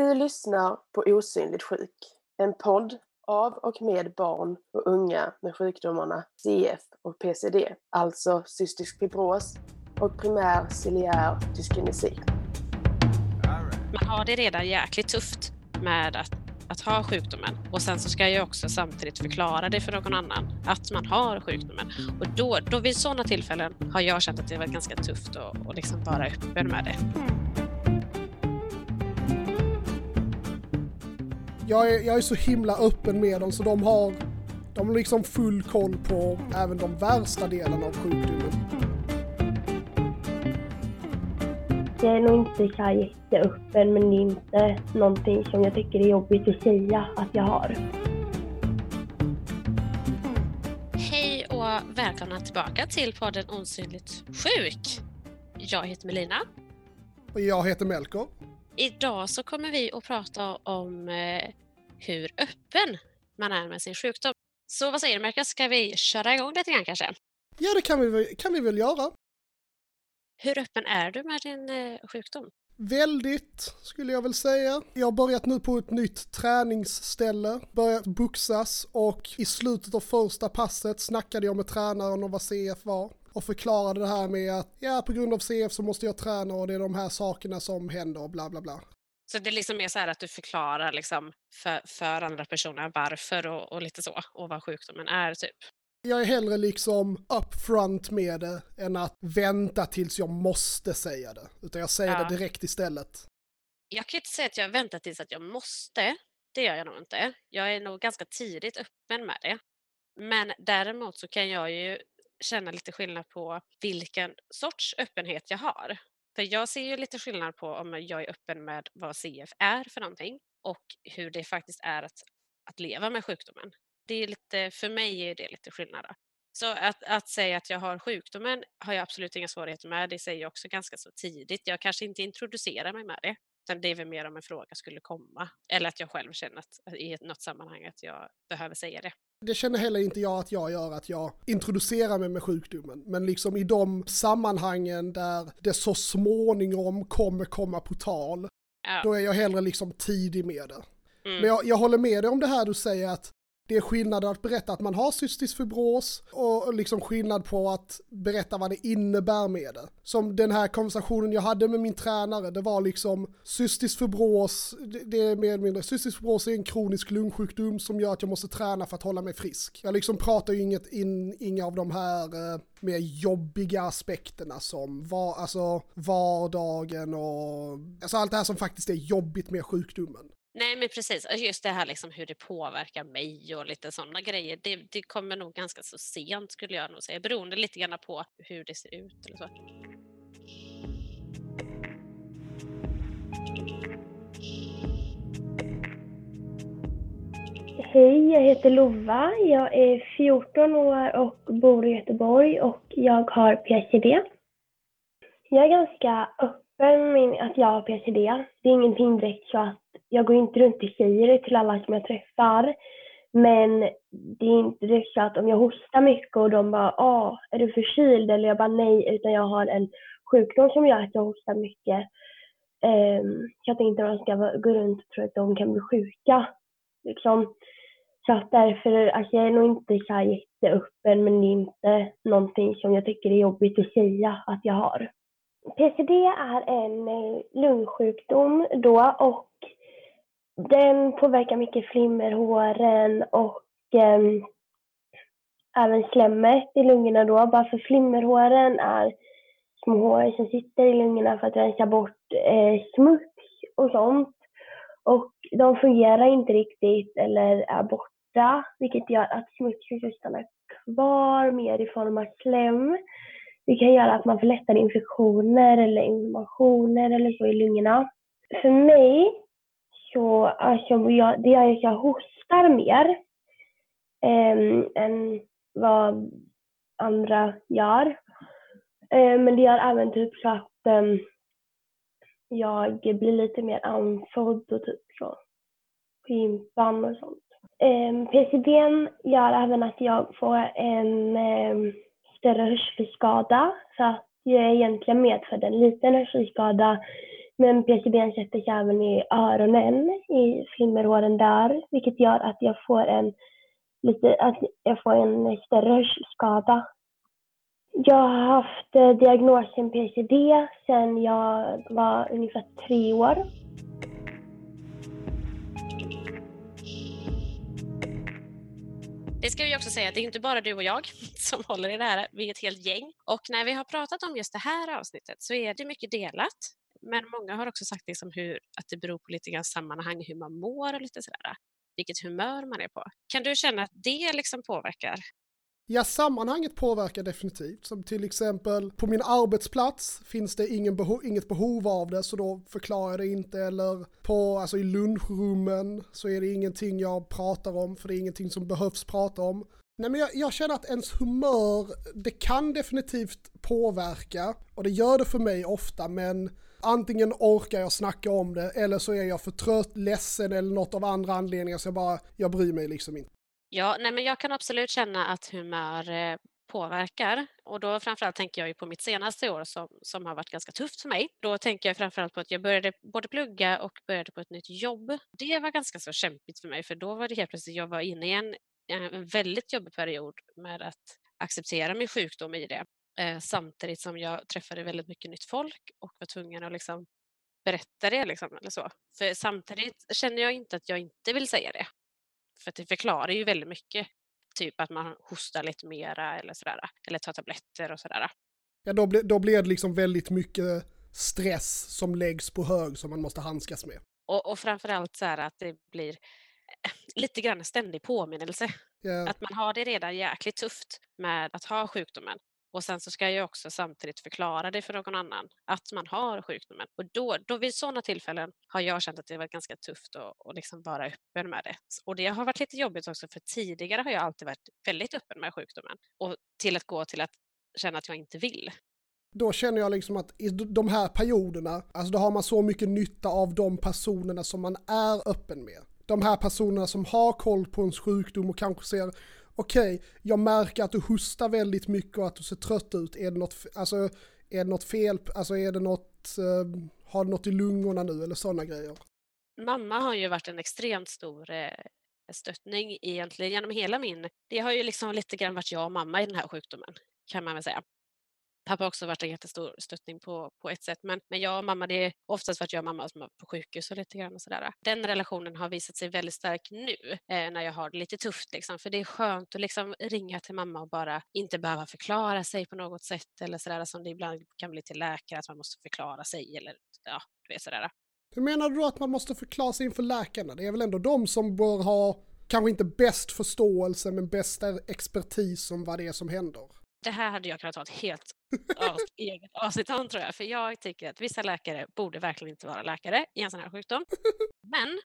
Du lyssnar på Osynligt sjuk, en podd av och med barn och unga med sjukdomarna CF och PCD, alltså cystisk fibros och primär ciliär dyskinesi. Man har det redan jäkligt tufft med att, att ha sjukdomen och sen så ska jag också samtidigt förklara det för någon annan att man har sjukdomen. Och då, då vid sådana tillfällen har jag känt att det var ganska tufft att, liksom vara öppen med det. Mm. Jag är, jag är så himla öppen med dem så de har, de har liksom full koll på även de värsta delarna av sjukdomen. Jag är nog inte så här jätteöppen men det är inte någonting som jag tycker är jobbigt att säga att jag har. Hej och välkomna tillbaka till podden Osynligt sjuk. Jag heter Melina. Och jag heter Melker. Idag så kommer vi att prata om eh, hur öppen man är med sin sjukdom. Så vad säger du Marcus, ska vi köra igång lite grann kanske? Ja, det kan vi, kan vi väl göra. Hur öppen är du med din eh, sjukdom? Väldigt, skulle jag väl säga. Jag har börjat nu på ett nytt träningsställe, börjat boxas och i slutet av första passet snackade jag med tränaren om vad CF var och förklarade det här med att ja, på grund av CF så måste jag träna och det är de här sakerna som händer och bla bla bla. Så det är liksom mer så här att du förklarar liksom för, för andra personer varför och, och lite så och vad sjukdomen är typ. Jag är hellre liksom upfront med det än att vänta tills jag måste säga det. Utan jag säger Ja. det direkt istället. Jag kan inte säga att jag väntar tills att jag måste. Det gör jag nog inte. Jag är nog ganska tidigt öppen med det. Men däremot så kan jag ju känna lite skillnad på vilken sorts öppenhet jag har. För jag ser ju lite skillnad på om jag är öppen med vad CF är för någonting och hur det faktiskt är att, att leva med sjukdomen. Det är lite, för mig är det lite skillnad. då. Så att, att säga att jag har sjukdomen har jag absolut inga svårigheter med. Det säger jag också ganska så tidigt. Jag kanske inte introducerar mig med det. Utan det är väl mer om en fråga skulle komma. Eller att jag själv känner att i något sammanhang att jag behöver säga det. Det känner heller inte jag att jag gör, att jag introducerar mig med sjukdomen. Men liksom i de sammanhangen där det så småningom kommer komma på tal, Ja. då är jag hellre liksom tidig med det. Mm. Men jag, jag håller med dig om det här du säger att det är skillnad att berätta att man har cystisk fibros och liksom skillnad på att berätta vad det innebär med det. Som den här konversationen jag hade med min tränare, det var liksom cystisk fibros, det, är mer eller mindre, cystisk fibros är en kronisk lungsjukdom som gör att jag måste träna för att hålla mig frisk. Jag liksom pratar ju inget in, inga av de här eh, mer jobbiga aspekterna som var, alltså vardagen och alltså allt det här som faktiskt är jobbigt med sjukdomen. Nej men precis, just det här liksom hur det påverkar mig och lite sådana grejer. Det, det kommer nog ganska så sent skulle jag nog säga. Beroende lite grann på hur det ser ut eller så. Hej, jag heter Lova. Jag är 14 år och bor i Göteborg och jag har PCD. Jag är ganska öppen med att jag har PCD. Det är ingenting direkt så att jag går inte runt och säger det till alla som jag träffar. Men det är inte så att om jag hostar mycket och de bara ah, är du förkyld? Eller jag bara nej, utan jag har en sjukdom som gör att jag hostar mycket. Um, jag tänkte att de ska gå runt och tro att de kan bli sjuka. Liksom. Så att därför, alltså jag är nog inte så här jätteöppen men det är inte någonting som jag tycker är jobbigt att säga att jag har. PCD är en eh, lungsjukdom då och den påverkar mycket flimmerhåren och eh, även slemmet i lungorna då. Bara för flimmerhåren är små hår som sitter i lungorna för att rensa bort eh, smuts och sånt. Och de fungerar inte riktigt eller är borta, vilket gör att smutsen stannar kvar mer i form av slem. Det kan göra att man får lättare infektioner eller inflammationer eller så i lungorna. För mig så alltså, jag, det gör att jag hostar mer eh, än vad andra gör. Eh, men det gör även typ så att eh, jag blir lite mer andfådd och typ så på gympan och sånt. Ehm, PCBn gör även att jag får en ehm, större hörselskada så att jag är egentligen medfödd en liten hörselskada men PCBn sätter sig även i öronen, i flimmerhåren där, vilket gör att jag får en, lite, att jag får en större hörselskada. Jag har haft eh, diagnosen PCD sedan jag var ungefär tre år. Det ska vi också säga att det är inte bara du och jag som håller i det här, vi är ett helt gäng. Och när vi har pratat om just det här avsnittet så är det mycket delat. Men många har också sagt liksom hur, att det beror på lite grann sammanhang, hur man mår och lite sådär. Vilket humör man är på. Kan du känna att det liksom påverkar? Ja, sammanhanget påverkar definitivt. Som till exempel på min arbetsplats finns det ingen beho inget behov av det så då förklarar jag det inte. Eller på, alltså i lunchrummen så är det ingenting jag pratar om för det är ingenting som behövs prata om. Nej men jag, jag, känner att ens humör, det kan definitivt påverka och det gör det för mig ofta men antingen orkar jag snacka om det eller så är jag för trött, ledsen eller något av andra anledningar så jag bara, jag bryr mig liksom inte. Ja, nej men jag kan absolut känna att humör eh, påverkar och då framförallt tänker jag ju på mitt senaste år som, som har varit ganska tufft för mig. Då tänker jag framförallt på att jag började både plugga och började på ett nytt jobb. Det var ganska så kämpigt för mig för då var det helt plötsligt, jag var inne i en, en väldigt jobbig period med att acceptera min sjukdom i det. Eh, samtidigt som jag träffade väldigt mycket nytt folk och var tvungen att liksom berätta det. Liksom, eller så. För samtidigt känner jag inte att jag inte vill säga det. För det förklarar ju väldigt mycket. Typ att man hostar lite mera eller sådär. Eller tar tabletter och sådär. Ja, då, ble, då blir det liksom väldigt mycket stress som läggs på hög som man måste handskas med. Och, och framförallt så här att det blir lite grann en ständig påminnelse. Yeah. Att man har det redan jäkligt tufft med att ha sjukdomen. Och sen så ska jag också samtidigt förklara det för någon annan att man har sjukdomen. Och då, då vid sådana tillfällen har jag känt att det varit ganska tufft att, att liksom vara öppen med det. Och det har varit lite jobbigt också för tidigare har jag alltid varit väldigt öppen med sjukdomen. Och till att gå till att känna att jag inte vill. Då känner jag liksom att i de här perioderna, alltså då har man så mycket nytta av de personerna som man är öppen med. De här personerna som har koll på ens sjukdom och kanske ser okej, okay, jag märker att du hostar väldigt mycket och att du ser trött ut. Är det något, alltså, är det något fel, alltså är det något, eh, har du något i lungorna nu eller sådana grejer? Mamma har ju varit en extremt stor eh, stöttning egentligen genom hela min, det har ju liksom lite grann varit jag och mamma i den här sjukdomen kan man väl säga. Pappa har också varit en jättestor stöttning på, på ett sätt. Men, men jag och mamma, det är oftast varit jag och mamma som är på sjukhus och lite grann och sådär. Den relationen har visat sig väldigt stark nu eh, när jag har det lite tufft. Liksom. För det är skönt att liksom ringa till mamma och bara inte behöva förklara sig på något sätt eller sådär som det ibland kan bli till läkare att man måste förklara sig eller ja, du vet sådär. Hur menar du att man måste förklara sig inför läkarna? Det är väl ändå de som bör ha kanske inte bäst förståelse men bästa expertis om vad det är som händer? Det här hade jag kunnat ta ett helt eget avsnitt om tror jag. För jag tycker att vissa läkare borde verkligen inte vara läkare i en sån här sjukdom. Men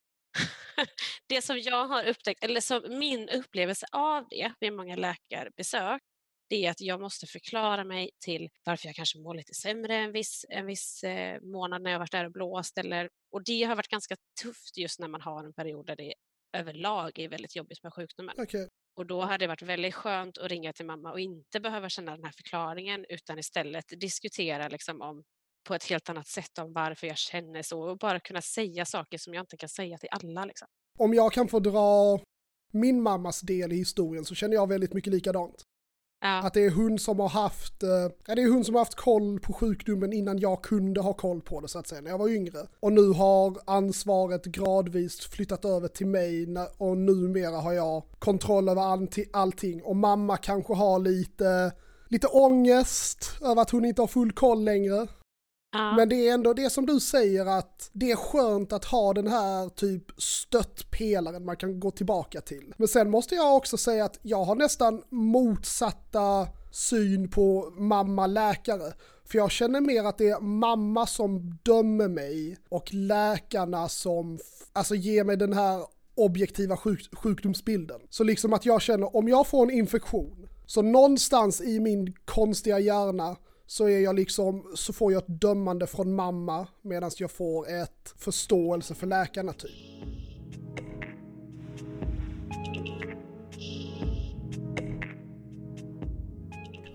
det som jag har upptäckt, eller som min upplevelse av det vid många läkarbesök, det är att jag måste förklara mig till varför jag kanske mår lite sämre en viss, en viss eh, månad när jag varit där och blåst. Eller, och det har varit ganska tufft just när man har en period där det överlag är väldigt jobbigt med sjukdomen. Okay. Och då hade det varit väldigt skönt att ringa till mamma och inte behöva känna den här förklaringen utan istället diskutera liksom om på ett helt annat sätt om varför jag känner så och bara kunna säga saker som jag inte kan säga till alla. Liksom. Om jag kan få dra min mammas del i historien så känner jag väldigt mycket likadant. Ja. Att det är hon som har haft, eh, ja, det är hon som har haft koll på sjukdomen innan jag kunde ha koll på det så att säga, när jag var yngre. Och nu har ansvaret gradvis flyttat över till mig och numera har jag kontroll över allting. Och mamma kanske har lite, lite ångest över att hon inte har full koll längre. Men det är ändå det som du säger att det är skönt att ha den här typ stöttpelaren man kan gå tillbaka till. Men sen måste jag också säga att jag har nästan motsatta syn på mamma-läkare. För jag känner mer att det är mamma som dömer mig och läkarna som alltså ger mig den här objektiva sjuk sjukdomsbilden. Så liksom att jag känner om jag får en infektion så någonstans i min konstiga hjärna så är jag liksom, så får jag ett dömande från mamma medan jag får ett förståelse för läkarna typ.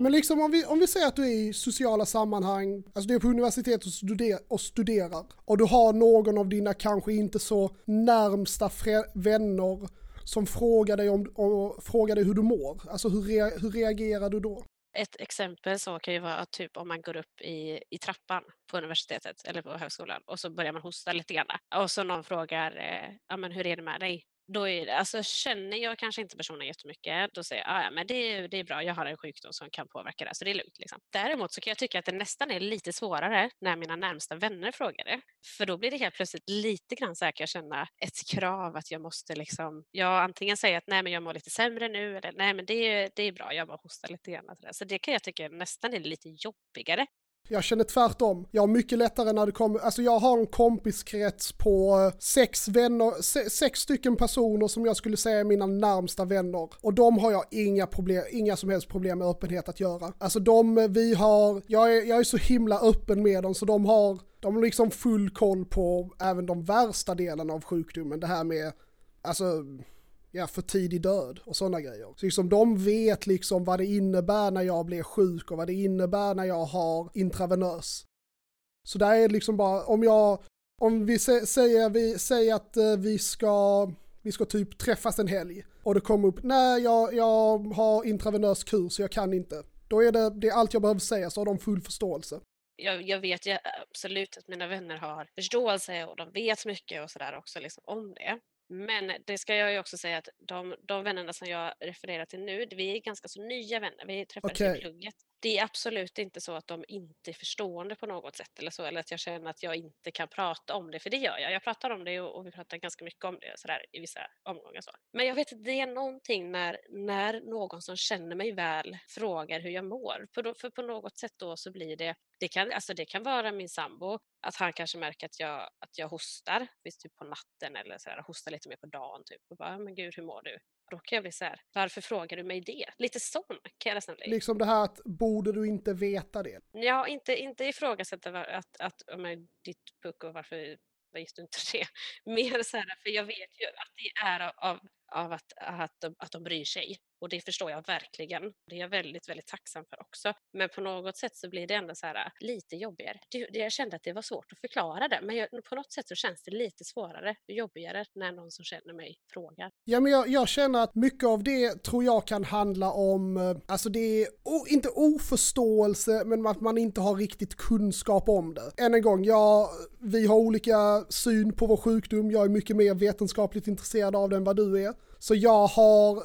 Men liksom om vi, om vi säger att du är i sociala sammanhang, alltså du är på universitet och, studer, och studerar och du har någon av dina kanske inte så närmsta vänner som frågar dig, om, och frågar dig hur du mår. Alltså hur, re, hur reagerar du då? Ett exempel så kan ju vara typ om man går upp i, i trappan på universitetet eller på högskolan och så börjar man hosta lite grann och så någon frågar eh, ja, men hur är det med dig? Då är det, alltså känner jag kanske inte personen jättemycket, då säger jag, ah, ja men det, det är bra, jag har en sjukdom som kan påverka det, så det är lugnt. Liksom. Däremot så kan jag tycka att det nästan är lite svårare när mina närmsta vänner frågar det. För då blir det helt plötsligt lite grann så här kan jag känna ett krav att jag måste liksom, jag antingen säga att nej men jag mår lite sämre nu, eller nej men det, det är bra, jag bara hostar lite grann. Så det kan jag tycka nästan är lite jobbigare jag känner tvärtom. Jag har mycket lättare när det kommer, alltså jag har en kompiskrets på eh, sex vänner, sex stycken personer som jag skulle säga är mina närmsta vänner. Och de har jag inga problem, inga som helst problem med öppenhet att göra. Alltså de, eh, vi har, jag är, jag är så himla öppen med dem så de har, de har liksom full koll på även de värsta delarna av sjukdomen. Det här med, alltså ja, för tidig död och sådana grejer. Så liksom de vet liksom vad det innebär när jag blir sjuk och vad det innebär när jag har intravenös. Så där är det liksom bara, om jag, om vi säger, vi säger att eh, vi ska, vi ska typ träffas en helg och det kommer upp, nej jag, jag har intravenös kur så jag kan inte. Då är det, det är allt jag behöver säga så har de full förståelse. Jag, jag vet ju absolut att mina vänner har förståelse och de vet mycket och sådär också liksom om det. Men det ska jag ju också säga att de, de vännerna som jag refererar till nu, vi är ganska så nya vänner. Vi träffades okay. i plugget det är absolut inte så att de inte är förstående på något sätt eller så, eller att jag känner att jag inte kan prata om det, för det gör jag. Jag pratar om det och, och vi pratar ganska mycket om det sådär, i vissa omgångar. Så. Men jag vet att det är någonting när, när någon som känner mig väl frågar hur jag mår. För, för på något sätt då så blir det, det kan, alltså det kan vara min sambo, att han kanske märker att jag, att jag hostar, visst typ på natten eller så hostar lite mer på dagen typ och bara, men gud hur mår du? Då kan jag bli så här, varför frågar du mig det? Lite sån kan jag nästan bli. Liksom det här att, borde du inte veta det? Ja, inte, inte ifrågasätta att, att, att men, ditt pucko, varför visste du inte det? Mer så här, för jag vet ju att det är av, av, av att, att, de, att de bryr sig. Och det förstår jag verkligen. Det är jag väldigt, väldigt tacksam för också. Men på något sätt så blir det ändå så här äh, lite jobbigare. Det, jag kände att det var svårt att förklara det, men jag, på något sätt så känns det lite svårare, jobbigare när någon som känner mig frågar. Ja, men jag, jag känner att mycket av det tror jag kan handla om, eh, alltså det är o, inte oförståelse, men att man inte har riktigt kunskap om det. Än en gång, ja, vi har olika syn på vår sjukdom. Jag är mycket mer vetenskapligt intresserad av den vad du är. Så jag har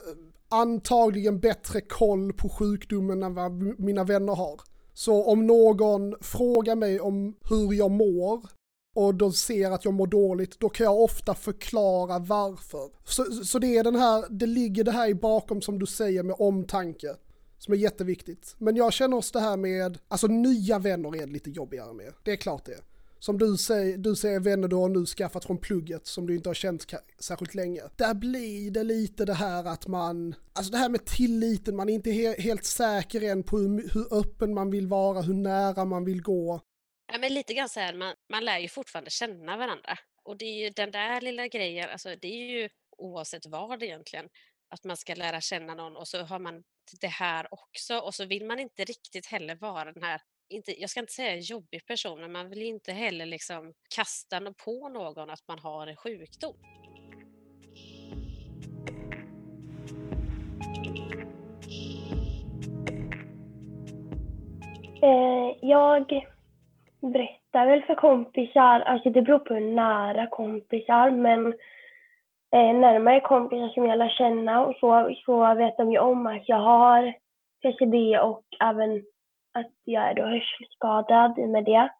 antagligen bättre koll på sjukdomen än vad mina vänner har. Så om någon frågar mig om hur jag mår och de ser att jag mår dåligt, då kan jag ofta förklara varför. Så, så det är den här, det ligger det här i bakom som du säger med omtanke. Som är jätteviktigt. Men jag känner oss det här med, alltså nya vänner är det lite jobbigare med. Det är klart det som du säger, du säger vänner du har nu skaffat från plugget som du inte har känt särskilt länge. Där blir det lite det här att man, alltså det här med tilliten, man är inte he helt säker än på hur, hur, öppen man vill vara, hur nära man vill gå. Ja, men lite grann så här, man, man lär ju fortfarande känna varandra. Och det är ju den där lilla grejen, alltså det är ju oavsett vad egentligen, att man ska lära känna någon och så har man det här också och så vill man inte riktigt heller vara den här inte, jag ska inte säga jobbig person, men man vill inte heller liksom kasta på någon att man har en sjukdom. Eh, jag berättar väl för kompisar, alltså det beror på hur nära kompisar, men eh, närmare kompisar som jag lär känna och så, så vet de ju om att jag har PCD och även att jag är då hörselskadad med det.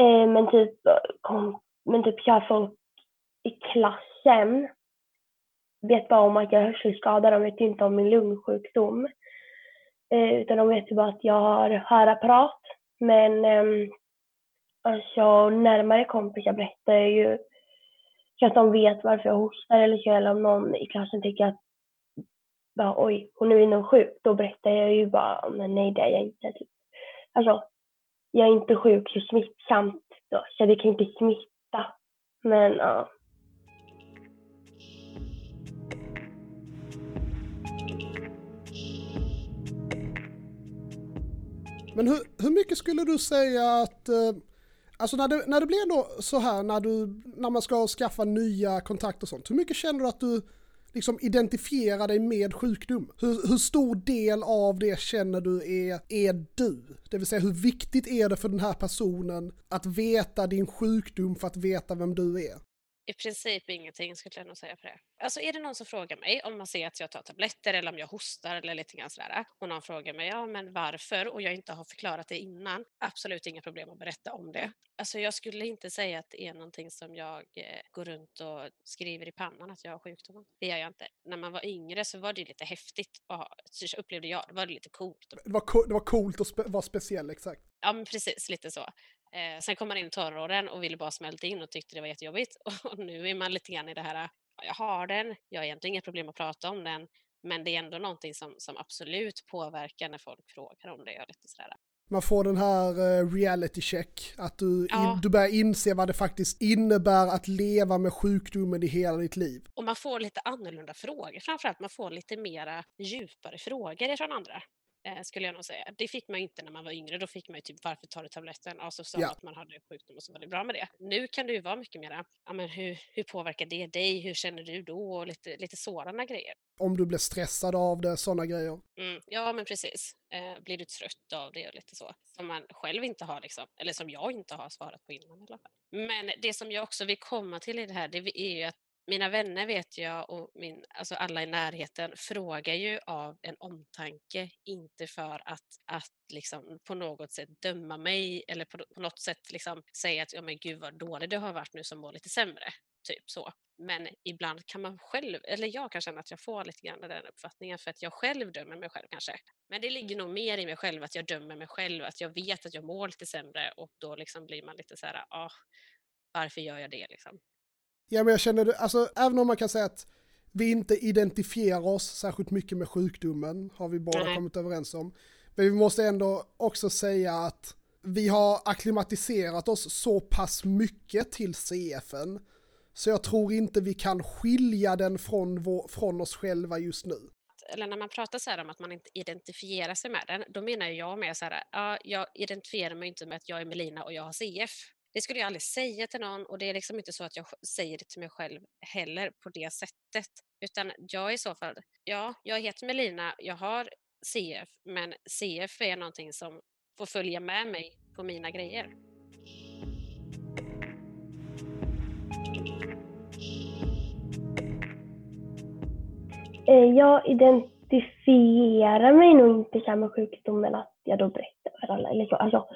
Eh, men typ, kom, men typ jag folk i klassen vet bara om att jag är hörselskadad, de vet inte om min lungsjukdom. Eh, utan de vet bara att jag har hörapparat. Men eh, alltså närmare kompisar berättar ju så att de vet varför jag hostar eller så, eller om någon i klassen tycker att bara oj, hon är inom sjuk, då berättar jag ju bara, men nej det är jag inte. Typ. Alltså, jag är inte sjuk så smittsamt då, så det kan inte smitta. Men ja. Men hur, hur mycket skulle du säga att, eh, alltså när det, när det blir då så här när, du, när man ska skaffa nya kontakter och sånt, hur mycket känner du att du liksom identifiera dig med sjukdom? Hur, hur stor del av det känner du är, är du? Det vill säga hur viktigt är det för den här personen att veta din sjukdom för att veta vem du är? I princip ingenting skulle jag nog säga på det. Alltså är det någon som frågar mig om man ser att jag tar tabletter eller om jag hostar eller lite grann sådär och någon frågar mig ja men varför och jag inte har förklarat det innan, absolut inga problem att berätta om det. Alltså jag skulle inte säga att det är någonting som jag eh, går runt och skriver i pannan att jag har sjukdomen. Det gör jag inte. När man var yngre så var det lite häftigt och så upplevde jag, det var lite coolt. Det var, co det var coolt att spe vara speciell, exakt. Ja men precis, lite så. Eh, sen kom man in i tonåren och ville bara smälta in och tyckte det var jättejobbigt. Och nu är man lite grann i det här, jag har den, jag har egentligen inga problem att prata om den, men det är ändå någonting som, som absolut påverkar när folk frågar om det. Jag lite sådär. Man får den här uh, reality check, att du, ja. in, du börjar inse vad det faktiskt innebär att leva med sjukdomen i hela ditt liv. Och man får lite annorlunda frågor, framförallt man får lite mera djupare frågor från andra eh, skulle jag nog säga. Det fick man inte när man var yngre. Då fick man ju typ varför tar du tabletten? Och så ja. att man hade sjukdom och så var det bra med det. Nu kan det ju vara mycket mera, ja men hur, hur påverkar det dig? Hur känner du då? Och lite, lite sådana grejer. Om du blir stressad av det, sådana grejer. Mm, ja men precis. Eh, blir du trött av det och lite så. Som man själv inte har liksom, eller som jag inte har svarat på innan i alla fall. Men det som jag också vill komma till i det här, det är ju att mina vänner vet jag och min, alltså alla i närheten frågar ju av en omtanke, inte för att, att liksom på något sätt döma mig eller på, på något sätt liksom säga att ja, men gud vad dålig du har varit nu som mår lite sämre. Typ så. Men ibland kan man själv, eller jag kan känna att jag får lite grann den uppfattningen för att jag själv dömer mig själv kanske. Men det ligger nog mer i mig själv att jag dömer mig själv, att jag vet att jag mår lite sämre och då liksom blir man lite så här, ah, varför gör jag det liksom? Ja, men jag känner alltså även om man kan säga att vi inte identifierar oss särskilt mycket med sjukdomen, har vi båda Nej. kommit överens om. Men vi måste ändå också säga att vi har akklimatiserat oss så pass mycket till CFen, så jag tror inte vi kan skilja den från, vår, från oss själva just nu. Eller när man pratar så här om att man inte identifierar sig med den, då menar jag med så här, ja, jag identifierar mig inte med att jag är Melina och jag har CF. Det skulle jag aldrig säga till någon och det är liksom inte så att jag säger det till mig själv heller på det sättet. Utan jag i så fall, ja, jag heter Melina, jag har CF, men CF är någonting som får följa med mig på mina grejer. Eh, jag identifierar mig nog inte med sjukdomen att jag då berättar för alla. Eller så. Alltså,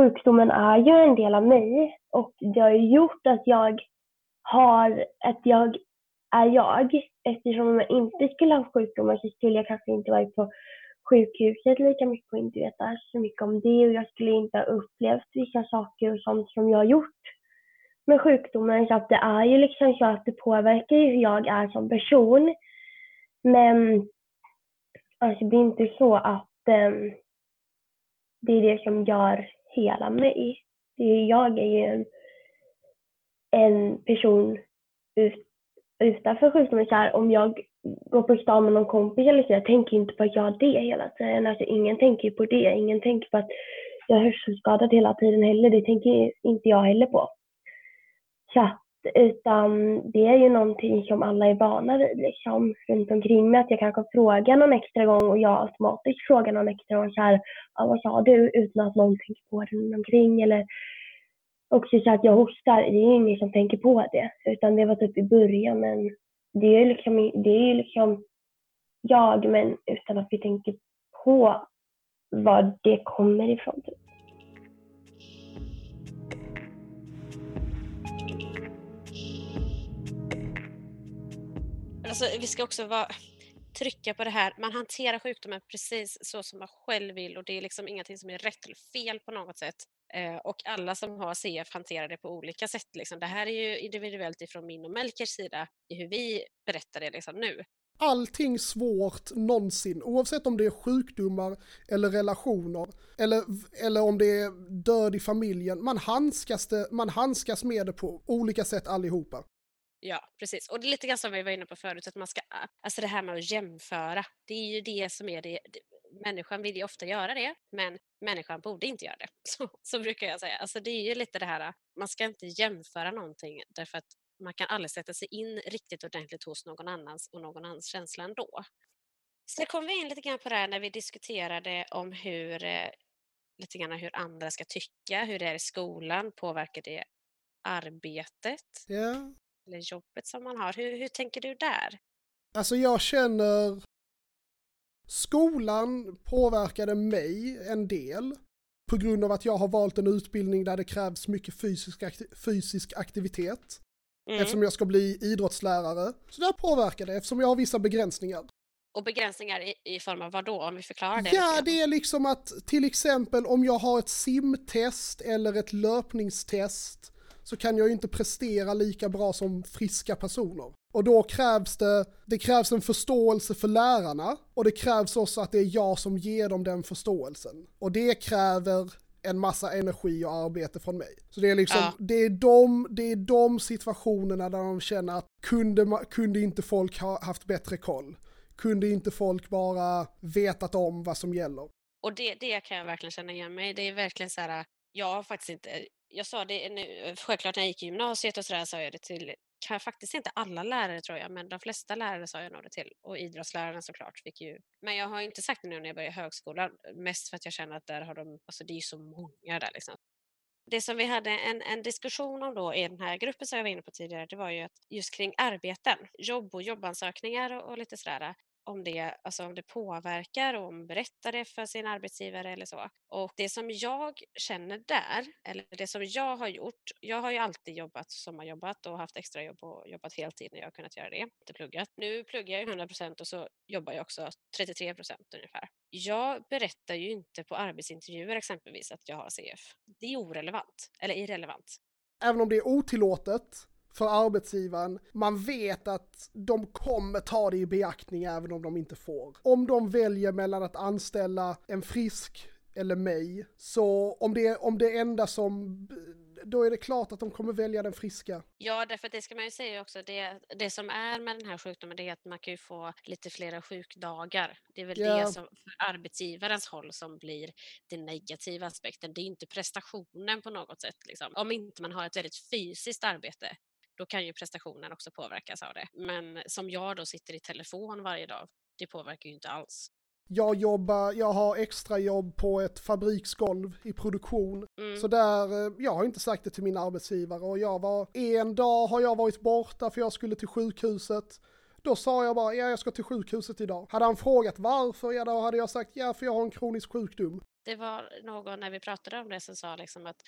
sjukdomen är ju en del av mig och det har ju gjort att jag har, att jag är jag. Eftersom om jag inte skulle ha sjukdomen så skulle jag kanske inte varit på sjukhuset lika mycket och inte veta så mycket om det och jag skulle inte ha upplevt vissa saker och sånt som jag har gjort med sjukdomen. Så att det är ju liksom så att det påverkar ju hur jag är som person. Men alltså det är inte så att um, det är det som gör hela mig. Jag är ju en, en person ut, utanför sjukdomen. Så här, om jag går på stan med någon kompis eller så, jag tänker inte på att jag har det hela tiden. Alltså, ingen tänker på det. Ingen tänker på att jag är hörselskadad hela tiden heller. Det tänker inte jag heller på. Så utan det är ju någonting som alla är vana vid liksom, runt omkring mig. Att jag kanske frågar någon extra gång och jag automatiskt frågar någon extra gång så här, ah, vad sa du? Utan att någon tänker på det runt omkring. Eller också så att jag hostar, det är ju ingen som tänker på det. Utan det var typ i början. Men det är ju liksom, det är liksom jag, men utan att vi tänker på var det kommer ifrån. Typ. Alltså, vi ska också vara, trycka på det här, man hanterar sjukdomen precis så som man själv vill och det är liksom ingenting som är rätt eller fel på något sätt. Eh, och alla som har CF hanterar det på olika sätt. Liksom. Det här är ju individuellt ifrån min och Melkers sida i hur vi berättar det liksom nu. Allting svårt någonsin, oavsett om det är sjukdomar eller relationer eller, eller om det är död i familjen. Man handskas, det, man handskas med det på olika sätt allihopa. Ja, precis. Och det är lite grann som vi var inne på förut, att man ska, alltså det här med att jämföra, det är ju det som är det, människan vill ju ofta göra det, men människan borde inte göra det. Så, så brukar jag säga. Alltså det är ju lite det här, man ska inte jämföra någonting därför att man kan aldrig sätta sig in riktigt ordentligt hos någon annans och någon annans känsla ändå. Sen kom vi in lite grann på det här när vi diskuterade om hur, lite grann hur andra ska tycka, hur det är i skolan, påverkar det arbetet Ja eller jobbet som man har? Hur, hur tänker du där? Alltså jag känner skolan påverkade mig en del på grund av att jag har valt en utbildning där det krävs mycket fysisk, akti- fysisk aktivitet. Mm. Eftersom jag ska bli idrottslärare. Så det påverkar det eftersom jag har vissa begränsningar. Och begränsningar i, i form av vad då? Om vi förklarar det. Ja, det är liksom att till exempel om jag har ett simtest eller ett löpningstest så kan jag ju inte prestera lika bra som friska personer. Och då krävs det, det krävs en förståelse för lärarna och det krävs också att det är jag som ger dem den förståelsen. Och det kräver en massa energi och arbete från mig. Så det är liksom, Ja. det, är de, det är de situationerna där de känner att kunde, kunde inte folk ha haft bättre koll? Kunde inte folk bara vetat om vad som gäller? Och det, det kan jag verkligen känna igen mig. Det är verkligen så här, jag har faktiskt inte, jag sa det nu, eh, självklart när jag gick i gymnasiet och sådär sa jag det till, kan faktiskt inte alla lärare tror jag, men de flesta lärare sa jag nog det till. Och idrottslärarna såklart fick ju, men jag har inte sagt det nu när jag började högskolan, mest för att jag känner att där har de, alltså det är ju så många där liksom. Det som vi hade en, en diskussion om då i den här gruppen som jag var inne på tidigare, det var ju att just kring arbeten, jobb och jobbansökningar och, och lite sådär, om det, alltså om det påverkar och om berättar det för sin arbetsgivare eller så. Och det som jag känner där, eller det som jag har gjort, jag har ju alltid jobbat sommarjobbat och haft extrajobb och jobbat heltid när jag har kunnat göra det, inte pluggat. Nu pluggar jag ju 100% och så jobbar jag också 33% ungefär. Jag berättar ju inte på arbetsintervjuer exempelvis att jag har CF. Det är orelevant, eller irrelevant. Även om det är otillåtet för arbetsgivaren, man vet att de kommer ta det i beaktning även om de inte får. Om de väljer mellan att anställa en frisk eller mig, så om det, om det enda som, då är det klart att de kommer välja den friska. Ja, därför att det ska man ju säga också, det, det som är med den här sjukdomen det är att man kan ju få lite flera sjukdagar. Det är väl Ja. det som för arbetsgivarens håll som blir den negativa aspekten. Det är inte prestationen på något sätt. Liksom. Om inte man har ett väldigt fysiskt arbete, då kan ju prestationen också påverkas av det. Men som jag då sitter i telefon varje dag, det påverkar ju inte alls. Jag jobbar, jag har extra jobb på ett fabriksgolv i produktion. Mm. Så där, eh, jag har inte sagt det till min arbetsgivare och jag var, en dag har jag varit borta för jag skulle till sjukhuset. Då sa jag bara, ja jag ska till sjukhuset idag. Hade han frågat varför, ja då hade jag sagt, ja för jag har en kronisk sjukdom. Det var någon när vi pratade om det som sa liksom att,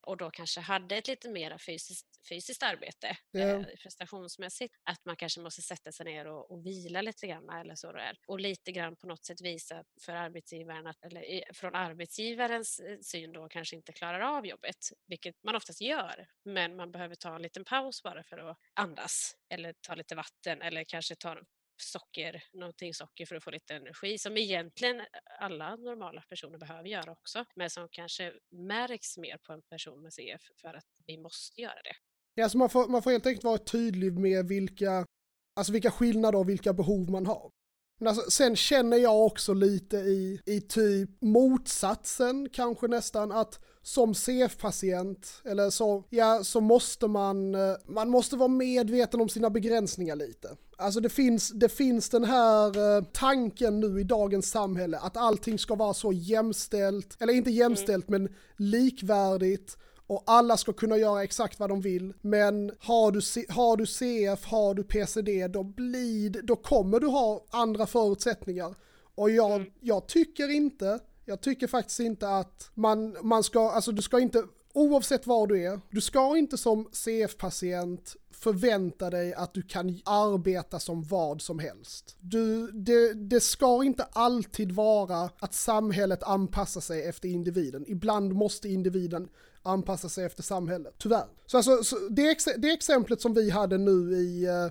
och då kanske hade ett lite mer fysiskt, fysiskt arbete Ja. eh, prestationsmässigt, att man kanske måste sätta sig ner och, och vila lite grann eller så det är. Och lite grann på något sätt visa för arbetsgivaren, att, eller i- från arbetsgivarens eh, syn då kanske inte klarar av jobbet, vilket man oftast gör, men man behöver ta en liten paus bara för att andas eller ta lite vatten eller kanske ta socker, någonting socker för att få lite energi som egentligen alla normala personer behöver göra också, men som kanske märks mer på en person med CF för att vi måste göra det. Ja, så man får, man får helt enkelt vara tydlig med vilka, alltså vilka skillnader och vilka behov man har. Men alltså, sen känner jag också lite i, i typ motsatsen kanske nästan att som CF-patient eller så, ja, så måste man, eh, man måste vara medveten om sina begränsningar lite. Alltså det finns, det finns den här eh, tanken nu i dagens samhälle att allting ska vara så jämställt, eller inte jämställt men likvärdigt och alla ska kunna göra exakt vad de vill. Men har du, har du CF, har du PCD, då, blir, då kommer du ha andra förutsättningar. Och jag, jag tycker inte, jag tycker faktiskt inte att man, man ska, alltså du ska inte, oavsett var du är, du ska inte som CF-patient förvänta dig att du kan arbeta som vad som helst. Du, det, det ska inte alltid vara att samhället anpassar sig efter individen. Ibland måste individen anpassa sig efter samhället, tyvärr. Så alltså, så det, det exemplet som vi hade nu i, eh,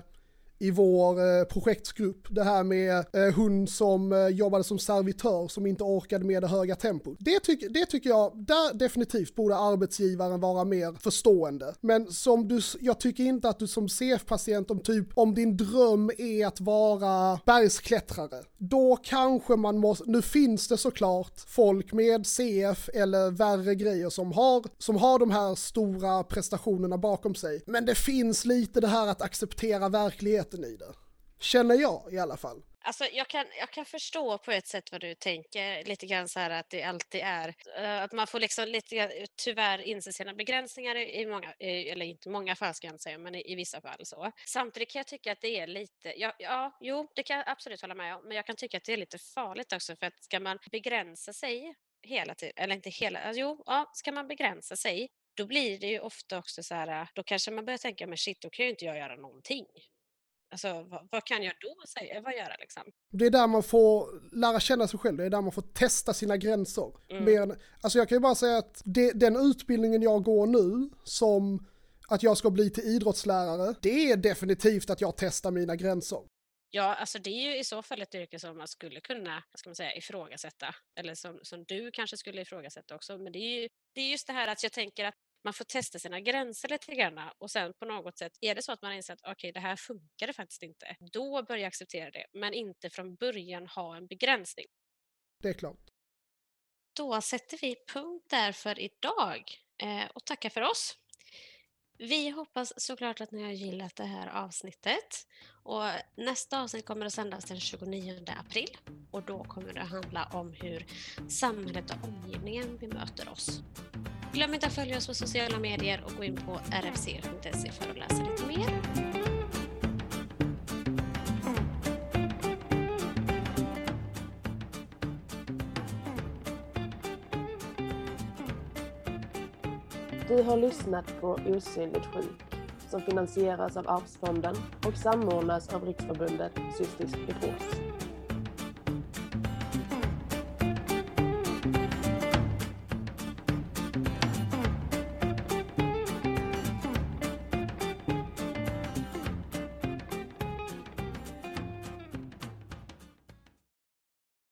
i vår projektsgrupp, projektgrupp. Det här med eh, hon som eh, jobbade som servitör som inte orkade med det höga tempot. Det, tyck, det tycker jag, där definitivt borde arbetsgivaren vara mer förstående. Men som du, jag tycker inte att du som CF-patient, om typ, om din dröm är att vara bergsklättrare, då kanske man måste, nu finns det såklart folk med CF eller värre grejer som har, som har de här stora prestationerna bakom sig. Men det finns lite det här att acceptera verkligheten i det. Känner jag i alla fall. Alltså, jag, kan, jag kan förstå på ett sätt vad du tänker, lite grann så här att det alltid är, uh, att man får liksom lite grann, tyvärr inse sina begränsningar i, många, i, eller inte många fall ska jag inte säga, men i, i, vissa fall så. Samtidigt kan jag tycka att det är lite, ja, ja, jo, det kan jag absolut hålla med om, men jag kan tycka att det är lite farligt också för att ska man begränsa sig hela tiden, eller inte hela, alltså, jo, ja, ska man begränsa sig, då blir det ju ofta också så här, då kanske man börjar tänka, men shit, då kan ju inte jag göra någonting. Alltså, vad, vad, kan jag då säga, vad göra liksom? Det är där man får lära känna sig själv, det är där man får testa sina gränser. Mm. Mer, alltså jag kan ju bara säga att det, den utbildningen jag går nu, som att jag ska bli till idrottslärare, det är definitivt att jag testar mina gränser. Ja, alltså det är ju i så fall ett yrke som man skulle kunna ska man säga, ifrågasätta. Eller som, som du kanske skulle ifrågasätta också. Men det är ju det är just det här att jag tänker att man får testa sina gränser lite grann och sen på något sätt, är det så att man inser att okej, okay, det här funkar faktiskt inte, då börjar jag acceptera det, men inte från början ha en begränsning. Det är klart. Då sätter vi punkt där för idag eh, och tackar för oss. Vi hoppas såklart att ni har gillat det här avsnittet. Och nästa avsnitt kommer att sändas den 29 april. Och då kommer det handla om hur samhället och omgivningen bemöter oss. Glöm inte att följa oss på sociala medier och gå in på rfc.se för att läsa lite mer. Du har lyssnat på Osynligt sjuk som finansieras av Arvsfonden och samordnas av Riksförbundet Cystisk Fibros.